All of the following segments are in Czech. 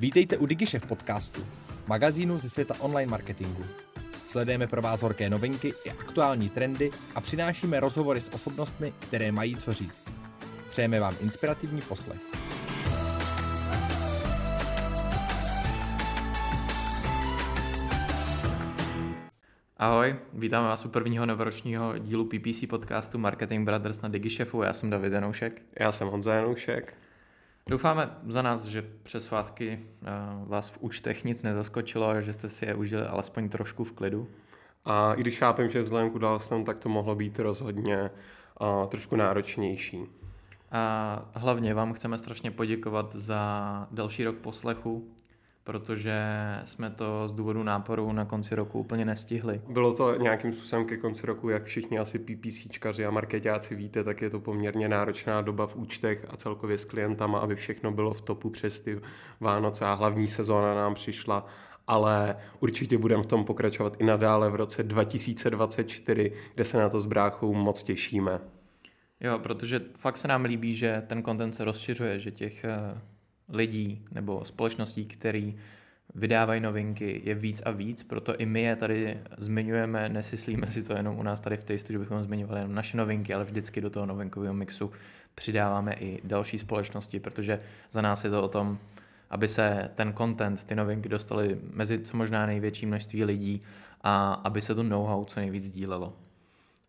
Vítejte u DigiShef podcastu, magazínu ze světa online marketingu. Sledujeme pro vás horké novinky i aktuální trendy a přinášíme rozhovory s osobnostmi, které mají co říct. Přejeme vám inspirativní poslech. Ahoj, vítáme vás u prvního novoročního dílu PPC podcastu Marketing Brothers na DigiShefu. Já jsem David Janoušek. Já jsem Honza Janoušek. Doufáme za nás, že přes svátky eh, vás v účtech nic nezaskočilo a že jste si je užili alespoň trošku v klidu. A i když chápem, že vzhledem k událostem, tak to mohlo být rozhodně uh, trošku náročnější. A hlavně vám chceme strašně poděkovat za další rok poslechu, protože jsme to z důvodu náporu na konci roku úplně nestihli. Bylo to nějakým způsobem ke konci roku, jak všichni asi PPCčkaři a marketáci víte, tak je to poměrně náročná doba v účtech a celkově s klientama, aby všechno bylo v topu přes ty Vánoce a hlavní sezóna nám přišla ale určitě budeme v tom pokračovat i nadále v roce 2024, kde se na to s bráchou moc těšíme. Jo, protože fakt se nám líbí, že ten content se rozšiřuje, že těch eh, lidí nebo společností, který vydávají novinky, je víc a víc, proto i my je tady zmiňujeme, nesyslíme si to jenom u nás tady v Tastu, že bychom zmiňovali jenom naše novinky, ale vždycky do toho novinkového mixu přidáváme i další společnosti, protože za nás je to o tom, aby se ten content, ty novinky dostaly mezi co možná největší množství lidí a aby se to know-how co nejvíc sdílelo.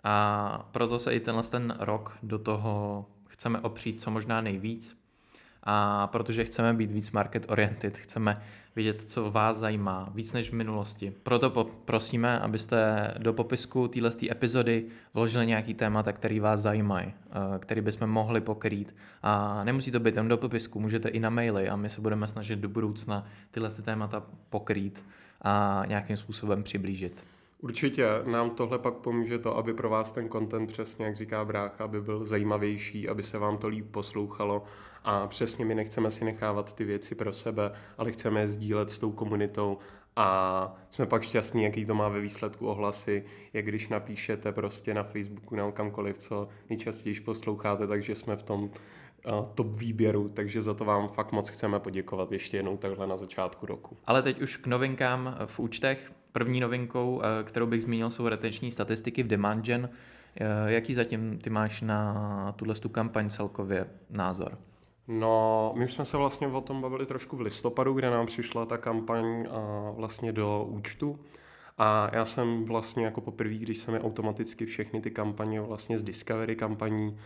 A proto se i tenhle ten rok do toho chceme opřít co možná nejvíc, a protože chceme být víc market oriented, chceme vidět, co vás zajímá, víc než v minulosti. Proto prosíme, abyste do popisku téhle epizody vložili nějaký témata, který vás zajímají, eh, který bychom mohli pokrýt. A nemusí to být jen do popisku, můžete i na maily a my se budeme snažit do budoucna tyhle témata pokrýt a nějakým způsobem přiblížit. Určitě nám tohle pak pomůže to, aby pro vás ten content přesně, jak říká brácha, aby byl zajímavější, aby se vám to líp poslouchalo a přesně my nechceme si nechávat ty věci pro sebe, ale chceme je sdílet s tou komunitou a jsme pak šťastní, jaký to má ve výsledku ohlasy, jak když napíšete prostě na Facebooku nebo kamkoliv, co nejčastěji posloucháte, takže jsme v tom uh, top výběru, takže za to vám fakt moc chceme poděkovat ještě jednou takhle na začátku roku. Ale teď už k novinkám v účtech. První novinkou, eh, kterou bych zmínil, jsou retenční statistiky v Demand Gen. Eh, jaký zatím ty máš na tuhle tu kampaň celkově názor? No, my už jsme se vlastně o tom bavili trošku v listopadu, kde nám přišla ta kampaň vlastně do účtu. A já jsem vlastně jako poprvé, když se mi automaticky všechny ty kampaně vlastně z Discovery kampaní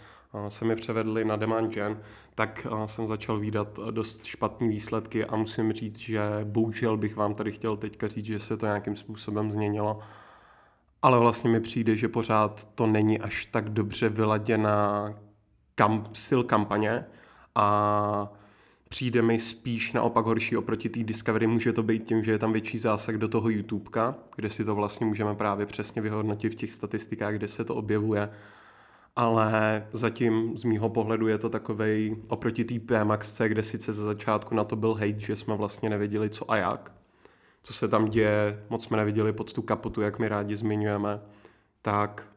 se mi převedly na Demand Gen, tak jsem začal výdat dost špatné výsledky a musím říct, že bohužel bych vám tady chtěl teďka říct, že se to nějakým způsobem změnilo. Ale vlastně mi přijde, že pořád to není až tak dobře vyladěná kam, styl kampaně, a přijde mi spíš naopak horší oproti té Discovery. Může to být tím, že je tam větší zásah do toho YouTubeka, kde si to vlastně můžeme právě přesně vyhodnotit v těch statistikách, kde se to objevuje. Ale zatím z mýho pohledu je to takovej oproti té PMAX, kde sice ze začátku na to byl hate, že jsme vlastně nevěděli co a jak, co se tam děje, moc jsme neviděli pod tu kapotu, jak my rádi zmiňujeme, tak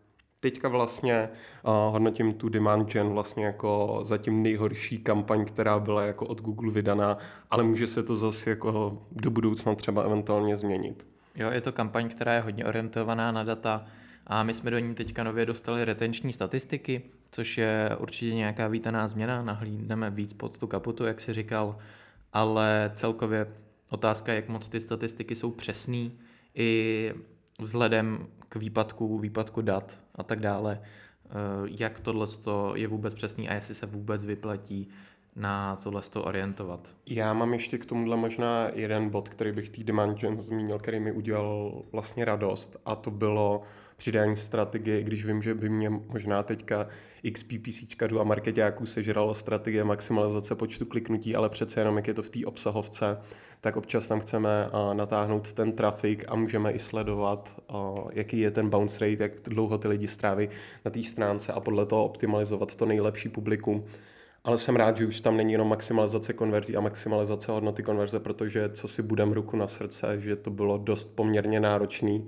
teďka vlastně uh, hodnotím tu Demand Gen vlastně jako zatím nejhorší kampaň, která byla jako od Google vydaná, ale může se to zase jako do budoucna třeba eventuálně změnit. Jo, je to kampaň, která je hodně orientovaná na data a my jsme do ní teďka nově dostali retenční statistiky, což je určitě nějaká vítaná změna, nahlídneme víc pod tu kaputu, jak si říkal, ale celkově otázka, jak moc ty statistiky jsou přesný, i vzhledem k výpadku, výpadku dat a tak dále, eh, jak tohle je vůbec přesný a jestli se vůbec vyplatí na tohle orientovat. Já mám ještě k tomuhle možná jeden bod, který bych tý Demand zmínil, který mi udělal vlastně radost a to bylo přidání strategie, když vím, že by mě možná teďka XPPCčkařů a marketáků sežralo strategie maximalizace počtu kliknutí, ale přece jenom, jak je to v té obsahovce, tak občas tam chceme natáhnout ten trafik a můžeme i sledovat, jaký je ten bounce rate, jak dlouho ty lidi stráví na té stránce a podle toho optimalizovat to nejlepší publikum. Ale jsem rád, že už tam není jenom maximalizace konverzí a maximalizace hodnoty konverze, protože co si budem ruku na srdce, že to bylo dost poměrně náročný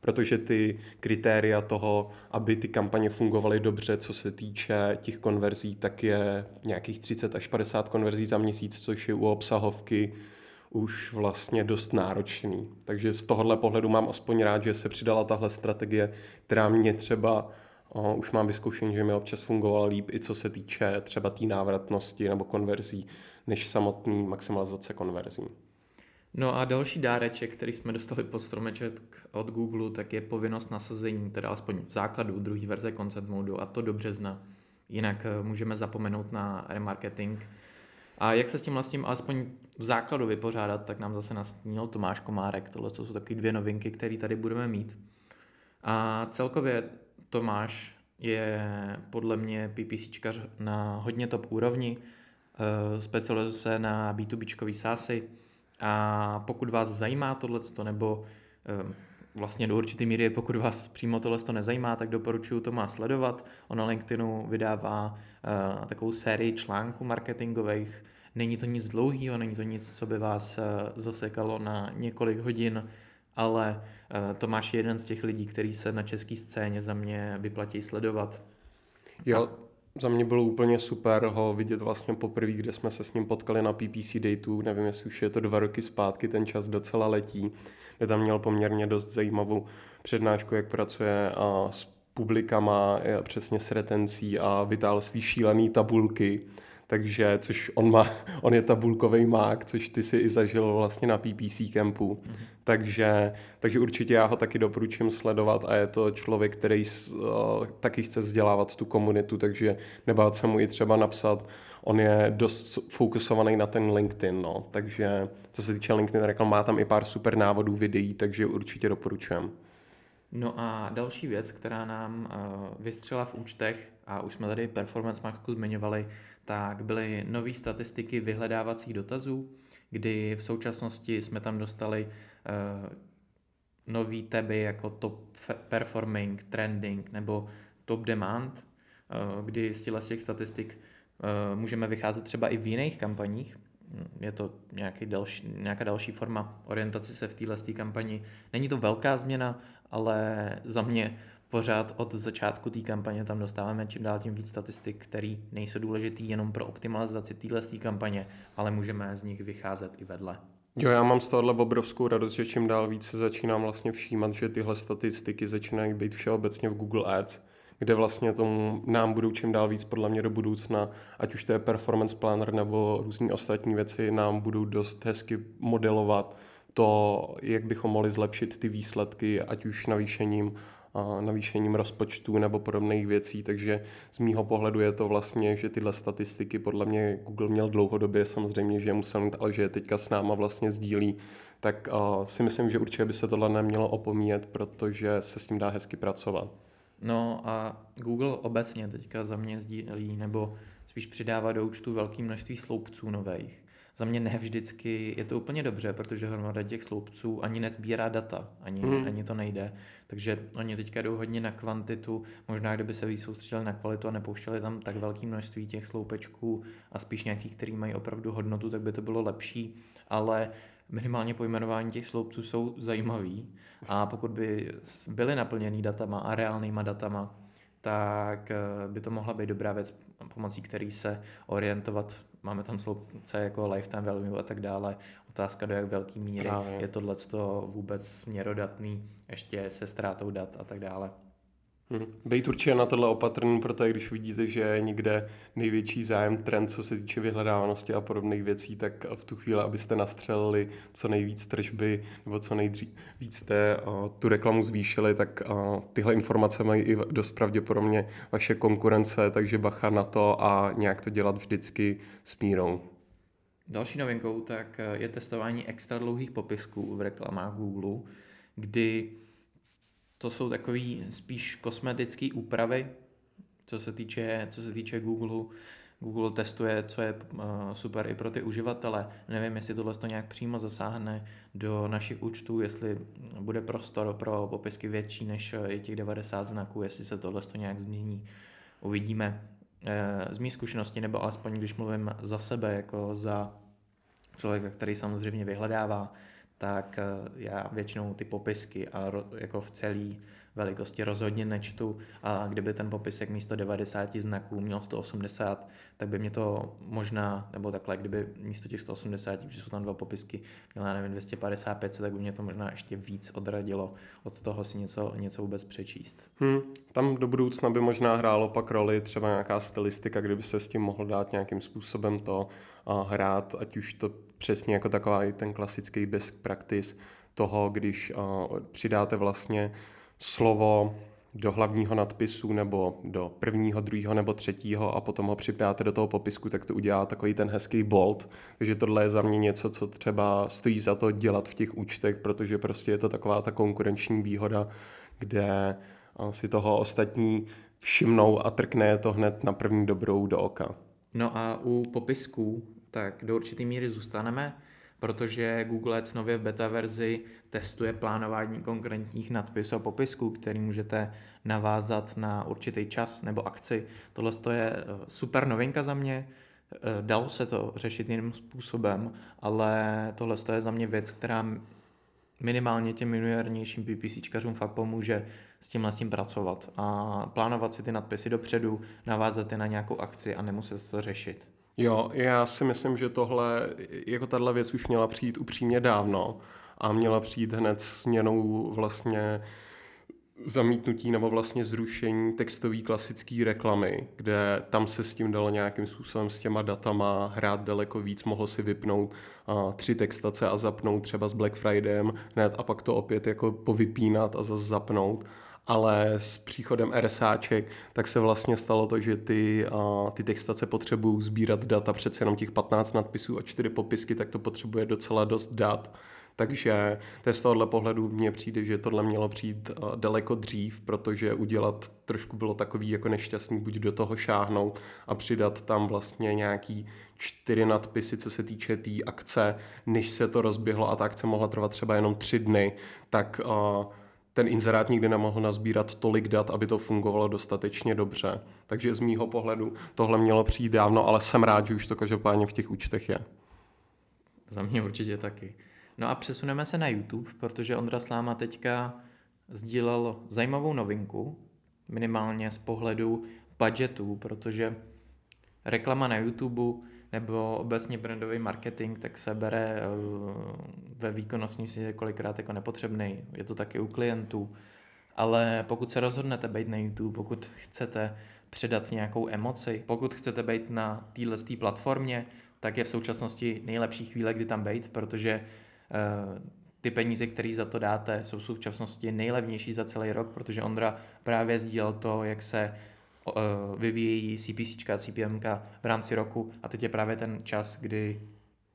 protože ty kritéria toho, aby ty kampaně fungovaly dobře, co se týče těch konverzí, tak je nějakých 30 až 50 konverzí za měsíc, což je u obsahovky už vlastně dost náročný. Takže z tohohle pohledu mám aspoň rád, že se přidala tahle strategie, která mě třeba o, už mám vyzkoušení, že mi občas fungovala líp, i co se týče třeba té návratnosti nebo konverzí, než samotný maximalizace konverzí. No a další dáreček, který jsme dostali pod stromeček od Google, tak je povinnost nasazení, teda alespoň v základu druhé verze Concept Modu a to do března. Jinak eh, můžeme zapomenout na remarketing. A jak se s tím vlastně alespoň v základu vypořádat, tak nám zase nastínil Tomáš Komárek. Tohle jsou takové dvě novinky, které tady budeme mít. A celkově Tomáš je podle mě PPCčkař na hodně top úrovni, eh, specializuje se na B2B sásy a pokud vás zajímá tohleto, nebo eh, vlastně do určité míry, pokud vás přímo tohle to nezajímá, tak doporučuji to má sledovat. On na LinkedInu vydává uh, takovou sérii článků marketingových. Není to nic dlouhého, není to nic, co by vás uh, zasekalo na několik hodin, ale uh, Tomáš je jeden z těch lidí, který se na české scéně za mě vyplatí sledovat. Jo, za mě bylo úplně super ho vidět vlastně poprvé, kde jsme se s ním potkali na PPC Dateu, nevím, jestli už je to dva roky zpátky, ten čas docela letí, kde tam měl poměrně dost zajímavou přednášku, jak pracuje s publikama, přesně s retencí a vytáhl svý šílený tabulky, takže, což on má, on je tabulkový mák, což ty si i zažil vlastně na PPC campu, mm-hmm. takže, takže určitě já ho taky doporučím sledovat a je to člověk, který uh, taky chce vzdělávat tu komunitu, takže nebát se mu i třeba napsat, on je dost fokusovaný na ten LinkedIn, no, takže co se týče LinkedIn reklam, má tam i pár super návodů videí, takže určitě doporučujem. No a další věc, která nám uh, vystřela v účtech, a už jsme tady Performance Maxku zmiňovali, tak byly nové statistiky vyhledávacích dotazů, kdy v současnosti jsme tam dostali uh, nový taby jako top performing, trending nebo top demand, uh, kdy z těch statistik uh, můžeme vycházet třeba i v jiných kampaních. Je to nějaký další, nějaká další forma orientace se v téhle kampani. Není to velká změna, ale za mě pořád od začátku té kampaně tam dostáváme čím dál tím víc statistik, které nejsou důležité jenom pro optimalizaci téhle kampaně, ale můžeme z nich vycházet i vedle. Jo, já mám z tohohle obrovskou radost, že čím dál víc se začínám vlastně všímat, že tyhle statistiky začínají být všeobecně v Google Ads, kde vlastně tomu nám budou čím dál víc podle mě do budoucna, ať už to je performance planner nebo různé ostatní věci, nám budou dost hezky modelovat to, jak bychom mohli zlepšit ty výsledky, ať už navýšením navýšením rozpočtu nebo podobných věcí, takže z mýho pohledu je to vlastně, že tyhle statistiky podle mě Google měl dlouhodobě, samozřejmě, že je musel mít, ale že je teďka s náma vlastně sdílí, tak si myslím, že určitě by se tohle nemělo opomíjet, protože se s tím dá hezky pracovat. No a Google obecně teďka za mě sdílí, nebo spíš přidává do účtu velké množství sloupců nových za mě ne vždycky je to úplně dobře, protože hromada těch sloupců ani nezbírá data, ani, mm. ani to nejde. Takže oni teďka jdou hodně na kvantitu, možná kdyby se víc soustředili na kvalitu a nepouštěli tam tak velké množství těch sloupečků a spíš nějaký, který mají opravdu hodnotu, tak by to bylo lepší, ale minimálně pojmenování těch sloupců jsou zajímavý a pokud by byly naplněný datama a reálnýma datama, tak eh, by to mohla být dobrá věc, pomocí který se orientovat máme tam sloupce jako lifetime value a tak dále. Otázka do jak velký míry Právě. je tohle vůbec směrodatný, ještě se ztrátou dat a tak dále. Hmm. Bejt určitě na tohle opatrný, protože když vidíte, že je někde největší zájem trend, co se týče vyhledávanosti a podobných věcí, tak v tu chvíli, abyste nastřelili co nejvíc tržby nebo co nejdřív víc jste uh, tu reklamu zvýšili, tak uh, tyhle informace mají i dost pravděpodobně vaše konkurence, takže bacha na to a nějak to dělat vždycky s mírou. Další novinkou tak je testování extra dlouhých popisků v reklamách Google, kdy to jsou takové spíš kosmetické úpravy, co se týče, co se týče Google. Google testuje, co je uh, super i pro ty uživatele. Nevím, jestli tohle to nějak přímo zasáhne do našich účtů, jestli bude prostor pro popisky větší než je těch 90 znaků, jestli se tohle to nějak změní. Uvidíme. Eh, z mých zkušenosti, nebo alespoň když mluvím za sebe, jako za člověka, který samozřejmě vyhledává tak eh, já většinou ty popisky a jako v celý velikosti rozhodně nečtu a kdyby ten popisek místo 90 znaků měl 180, tak by mě to možná, nebo takhle, kdyby místo těch 180, protože jsou tam dva popisky, měl já nevím 255, tak by mě to možná ještě víc odradilo od toho si něco, něco vůbec přečíst. Hmm, tam do budoucna by možná hrálo pak roli třeba nějaká stylistika, kdyby se s tím mohl dát nějakým způsobem to uh, hrát, ať už to přesně jako takový ten klasický best practice toho, když uh, přidáte vlastně slovo do hlavního nadpisu nebo do prvního, druhého nebo třetího a potom ho přidáte do toho popisku, tak to udělá takový ten hezký bold. Takže tohle je za mě něco, co třeba stojí za to dělat v těch účtech, protože prostě je to taková ta konkurenční výhoda, kde si toho ostatní všimnou a trkne to hned na první dobrou do oka. No a u popisků, tak do určité míry zůstaneme protože Google Ads nově v beta verzi testuje plánování konkrétních nadpisů a popisků, který můžete navázat na určitý čas nebo akci. Tohle je eh, super novinka za mě, eh, dalo se to řešit jiným způsobem, ale tohle je za mě věc, která minimálně těm juniornějším PPCčkařům fakt pomůže s tímhle s tím pracovat a plánovat si ty nadpisy dopředu, navázat je na nějakou akci a nemuset to řešit. Jo, já si myslím, že tohle, jako tahle věc už měla přijít upřímně dávno a měla přijít hned s změnou vlastně zamítnutí nebo vlastně zrušení textové klasické reklamy, kde tam se s tím dalo nějakým způsobem s těma datama hrát daleko víc, mohl si vypnout a, tři textace a zapnout třeba s Black Fridayem hned a pak to opět jako povypínat a zase zapnout ale s příchodem RSáček tak se vlastně stalo to, že ty, a, ty textace potřebují sbírat data, přece jenom těch 15 nadpisů a 4 popisky, tak to potřebuje docela dost dat. Takže to je z tohohle pohledu mně přijde, že tohle mělo přijít daleko dřív, protože udělat trošku bylo takový jako nešťastný, buď do toho šáhnout a přidat tam vlastně nějaký čtyři nadpisy, co se týče té tý akce, než se to rozběhlo a ta akce mohla trvat třeba jenom tři dny, tak uh, ten inzerát nikdy nemohl nazbírat tolik dat, aby to fungovalo dostatečně dobře. Takže z mýho pohledu tohle mělo přijít dávno, ale jsem rád, že už to každopádně v těch účtech je. Za mě určitě taky. No a přesuneme se na YouTube, protože Ondra Sláma teďka sdílel zajímavou novinku, minimálně z pohledu budgetů, protože reklama na YouTube nebo obecně brandový marketing, tak se bere eh, ve výkonnostní si kolikrát jako nepotřebný. Je to taky u klientů. Ale pokud se rozhodnete být na YouTube, pokud chcete předat nějakou emoci, pokud chcete být na téhle platformě, tak je v současnosti nejlepší chvíle, kdy tam být, protože uh, ty peníze, které za to dáte, jsou v současnosti nejlevnější za celý rok, protože Ondra právě sdílel to, jak se vyvíjejí CPC a CPM v rámci roku. A teď je právě ten čas, kdy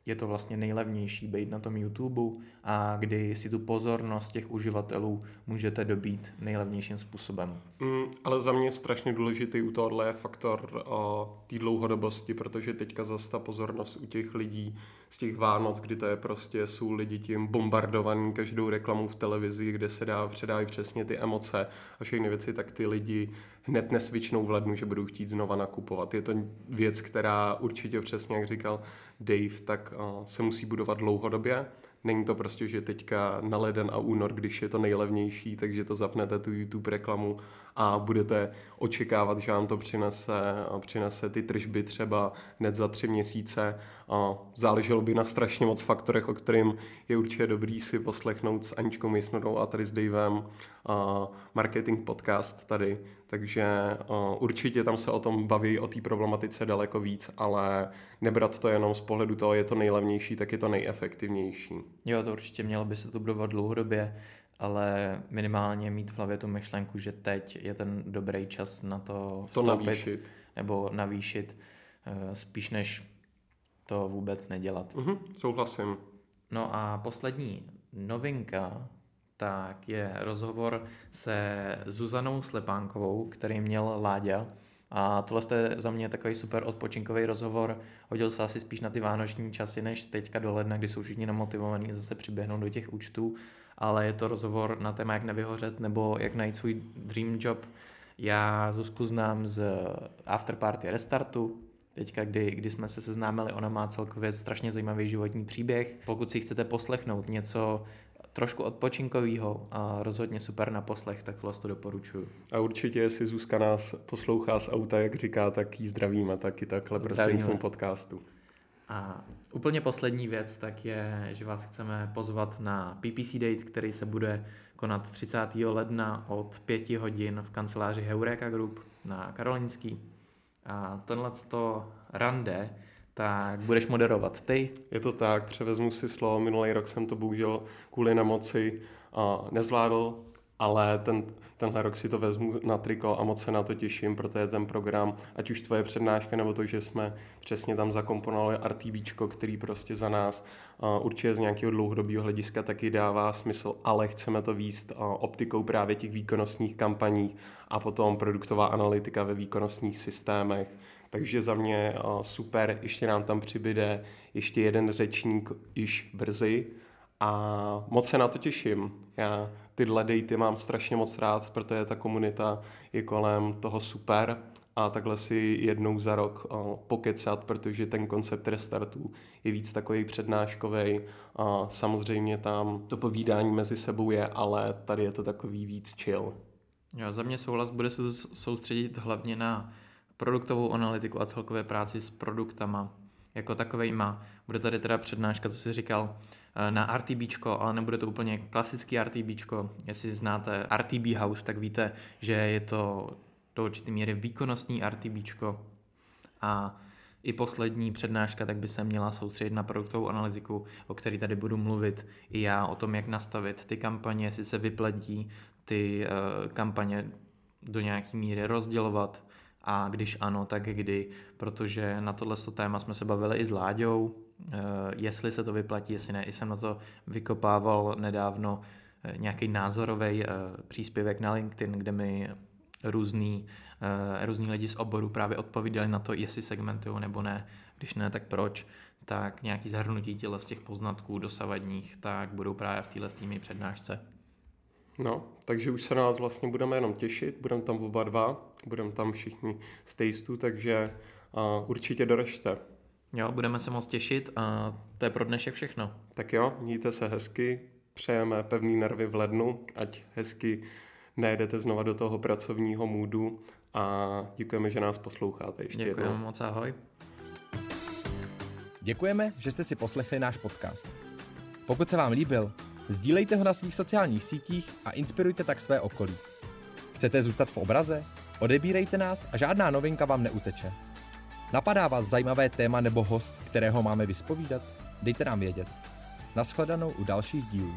je to vlastně nejlevnější být na tom YouTube a kdy si tu pozornost těch uživatelů můžete dobít nejlevnějším způsobem. Mm, ale za mě je strašně důležitý u tohohle je faktor té dlouhodobosti, protože teďka zase ta pozornost u těch lidí z těch Vánoc, kdy to je prostě, jsou lidi tím bombardovaní každou reklamu v televizi, kde se dá, předávají přesně ty emoce a všechny věci, tak ty lidi hned nesvičnou v lednu, že budou chtít znova nakupovat. Je to věc, která určitě přesně, jak říkal Dave, tak uh, se musí budovat dlouhodobě. Není to prostě, že teďka na leden a únor, když je to nejlevnější, takže to zapnete tu YouTube reklamu a budete očekávat, že vám to přinese, přinese ty tržby třeba hned za tři měsíce. Záleželo by na strašně moc faktorech, o kterým je určitě dobrý si poslechnout s Aničkou Misnodou a tady s Davem marketing podcast tady. Takže určitě tam se o tom baví, o té problematice daleko víc, ale nebrat to jenom z pohledu toho, je to nejlevnější, tak je to nejefektivnější. Jo, to určitě mělo by se to budovat dlouhodobě ale minimálně mít v hlavě tu myšlenku, že teď je ten dobrý čas na to to navýšit. nebo navýšit, eh, spíš než to vůbec nedělat. Mm-hmm, souhlasím. No a poslední novinka, tak je rozhovor se Zuzanou Slepánkovou, který měl Láďa. A tohle je za mě takový super odpočinkový rozhovor. Hodil se asi spíš na ty vánoční časy, než teďka do ledna, kdy jsou všichni namotivovaní zase přiběhnout do těch účtů ale je to rozhovor na téma, jak nevyhořet nebo jak najít svůj dream job. Já Zuzku znám z Afterparty Restartu, Teďka, kdy, kdy jsme se seznámili, ona má celkově strašně zajímavý životní příběh. Pokud si chcete poslechnout něco trošku odpočinkovýho a rozhodně super na poslech, tak tohle to doporučuju. A určitě, jestli Zuzka nás poslouchá z auta, jak říká, tak jí zdravíme taky takhle prostřednictvím podcastu. A úplně poslední věc tak je, že vás chceme pozvat na PPC Date, který se bude konat 30. ledna od 5 hodin v kanceláři Heureka Group na Karolinský. A tohle to rande tak budeš moderovat ty. Je to tak, převezmu si slovo. Minulý rok jsem to bohužel kvůli nemoci nezvládl, ale ten, tenhle rok si to vezmu na triko a moc se na to těším, protože ten program, ať už tvoje přednáška, nebo to, že jsme přesně tam zakomponovali RTBčko, který prostě za nás uh, určitě z nějakého dlouhodobého hlediska taky dává smysl, ale chceme to výst uh, optikou právě těch výkonnostních kampaní a potom produktová analytika ve výkonnostních systémech. Takže za mě uh, super, ještě nám tam přibyde ještě jeden řečník již brzy a moc se na to těším. Já tyhle dejty mám strašně moc rád, protože ta komunita je kolem toho super a takhle si jednou za rok uh, pokecat, protože ten koncept restartu je víc takový přednáškový. Samozřejmě tam to povídání mezi sebou je, ale tady je to takový víc chill. Jo, za mě souhlas bude se soustředit hlavně na produktovou analytiku a celkové práci s produktama jako takovejma. Bude tady teda přednáška, co jsi říkal, eh, na RTBčko, ale nebude to úplně klasický RTBčko. Jestli znáte RTB House, tak víte, že je to do určité míry výkonnostní RTBčko. A i poslední přednáška tak by se měla soustředit na produktovou analytiku, o který tady budu mluvit i já, o tom, jak nastavit ty kampaně, jestli se vyplatí ty uh, kampaně do nějaké míry rozdělovat, a když ano, tak kdy, protože na tohle téma jsme se bavili i s Láďou, eh, jestli se to vyplatí, jestli ne. I jsem na to vykopával nedávno eh, nějaký názorový eh, příspěvek na LinkedIn, kde mi různý, různý lidi z oboru právě odpovídali na to, jestli segmentují nebo ne. Když ne, tak proč. Tak nějaký zahrnutí těle z těch poznatků dosavadních, tak budou právě v téhle týmy přednášce. No, takže už se na nás vlastně budeme jenom těšit, budeme tam oba dva, budeme tam všichni z tastu, takže uh, určitě doražte. Jo, budeme se moc těšit a to je pro dnešek všechno. Tak jo, mějte se hezky, přejeme pevný nervy v lednu, ať hezky nejdete znova do toho pracovního můdu a děkujeme, že nás posloucháte ještě Děkujeme jednou. moc, ahoj. Děkujeme, že jste si poslechli náš podcast. Pokud se vám líbil, Sdílejte ho na svých sociálních sítích a inspirujte tak své okolí. Chcete zůstat v obraze? Odebírejte nás a žádná novinka vám neuteče. Napadá vás zajímavé téma nebo host, kterého máme vyspovídat? Dejte nám vědět. Naschledanou u dalších dílů.